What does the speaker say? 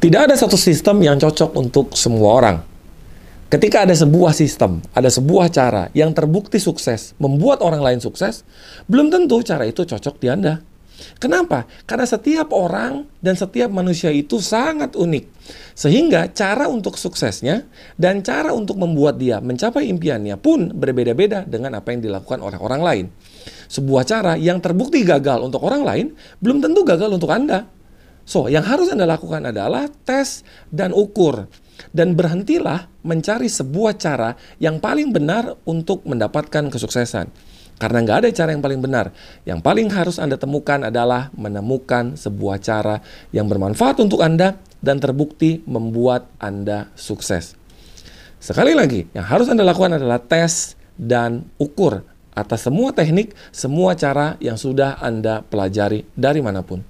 Tidak ada satu sistem yang cocok untuk semua orang. Ketika ada sebuah sistem, ada sebuah cara yang terbukti sukses, membuat orang lain sukses, belum tentu cara itu cocok di Anda. Kenapa? Karena setiap orang dan setiap manusia itu sangat unik. Sehingga cara untuk suksesnya dan cara untuk membuat dia mencapai impiannya pun berbeda-beda dengan apa yang dilakukan oleh orang lain. Sebuah cara yang terbukti gagal untuk orang lain belum tentu gagal untuk Anda. So, yang harus Anda lakukan adalah tes dan ukur dan berhentilah mencari sebuah cara yang paling benar untuk mendapatkan kesuksesan. Karena nggak ada cara yang paling benar. Yang paling harus Anda temukan adalah menemukan sebuah cara yang bermanfaat untuk Anda dan terbukti membuat Anda sukses. Sekali lagi, yang harus Anda lakukan adalah tes dan ukur atas semua teknik, semua cara yang sudah Anda pelajari dari mana pun.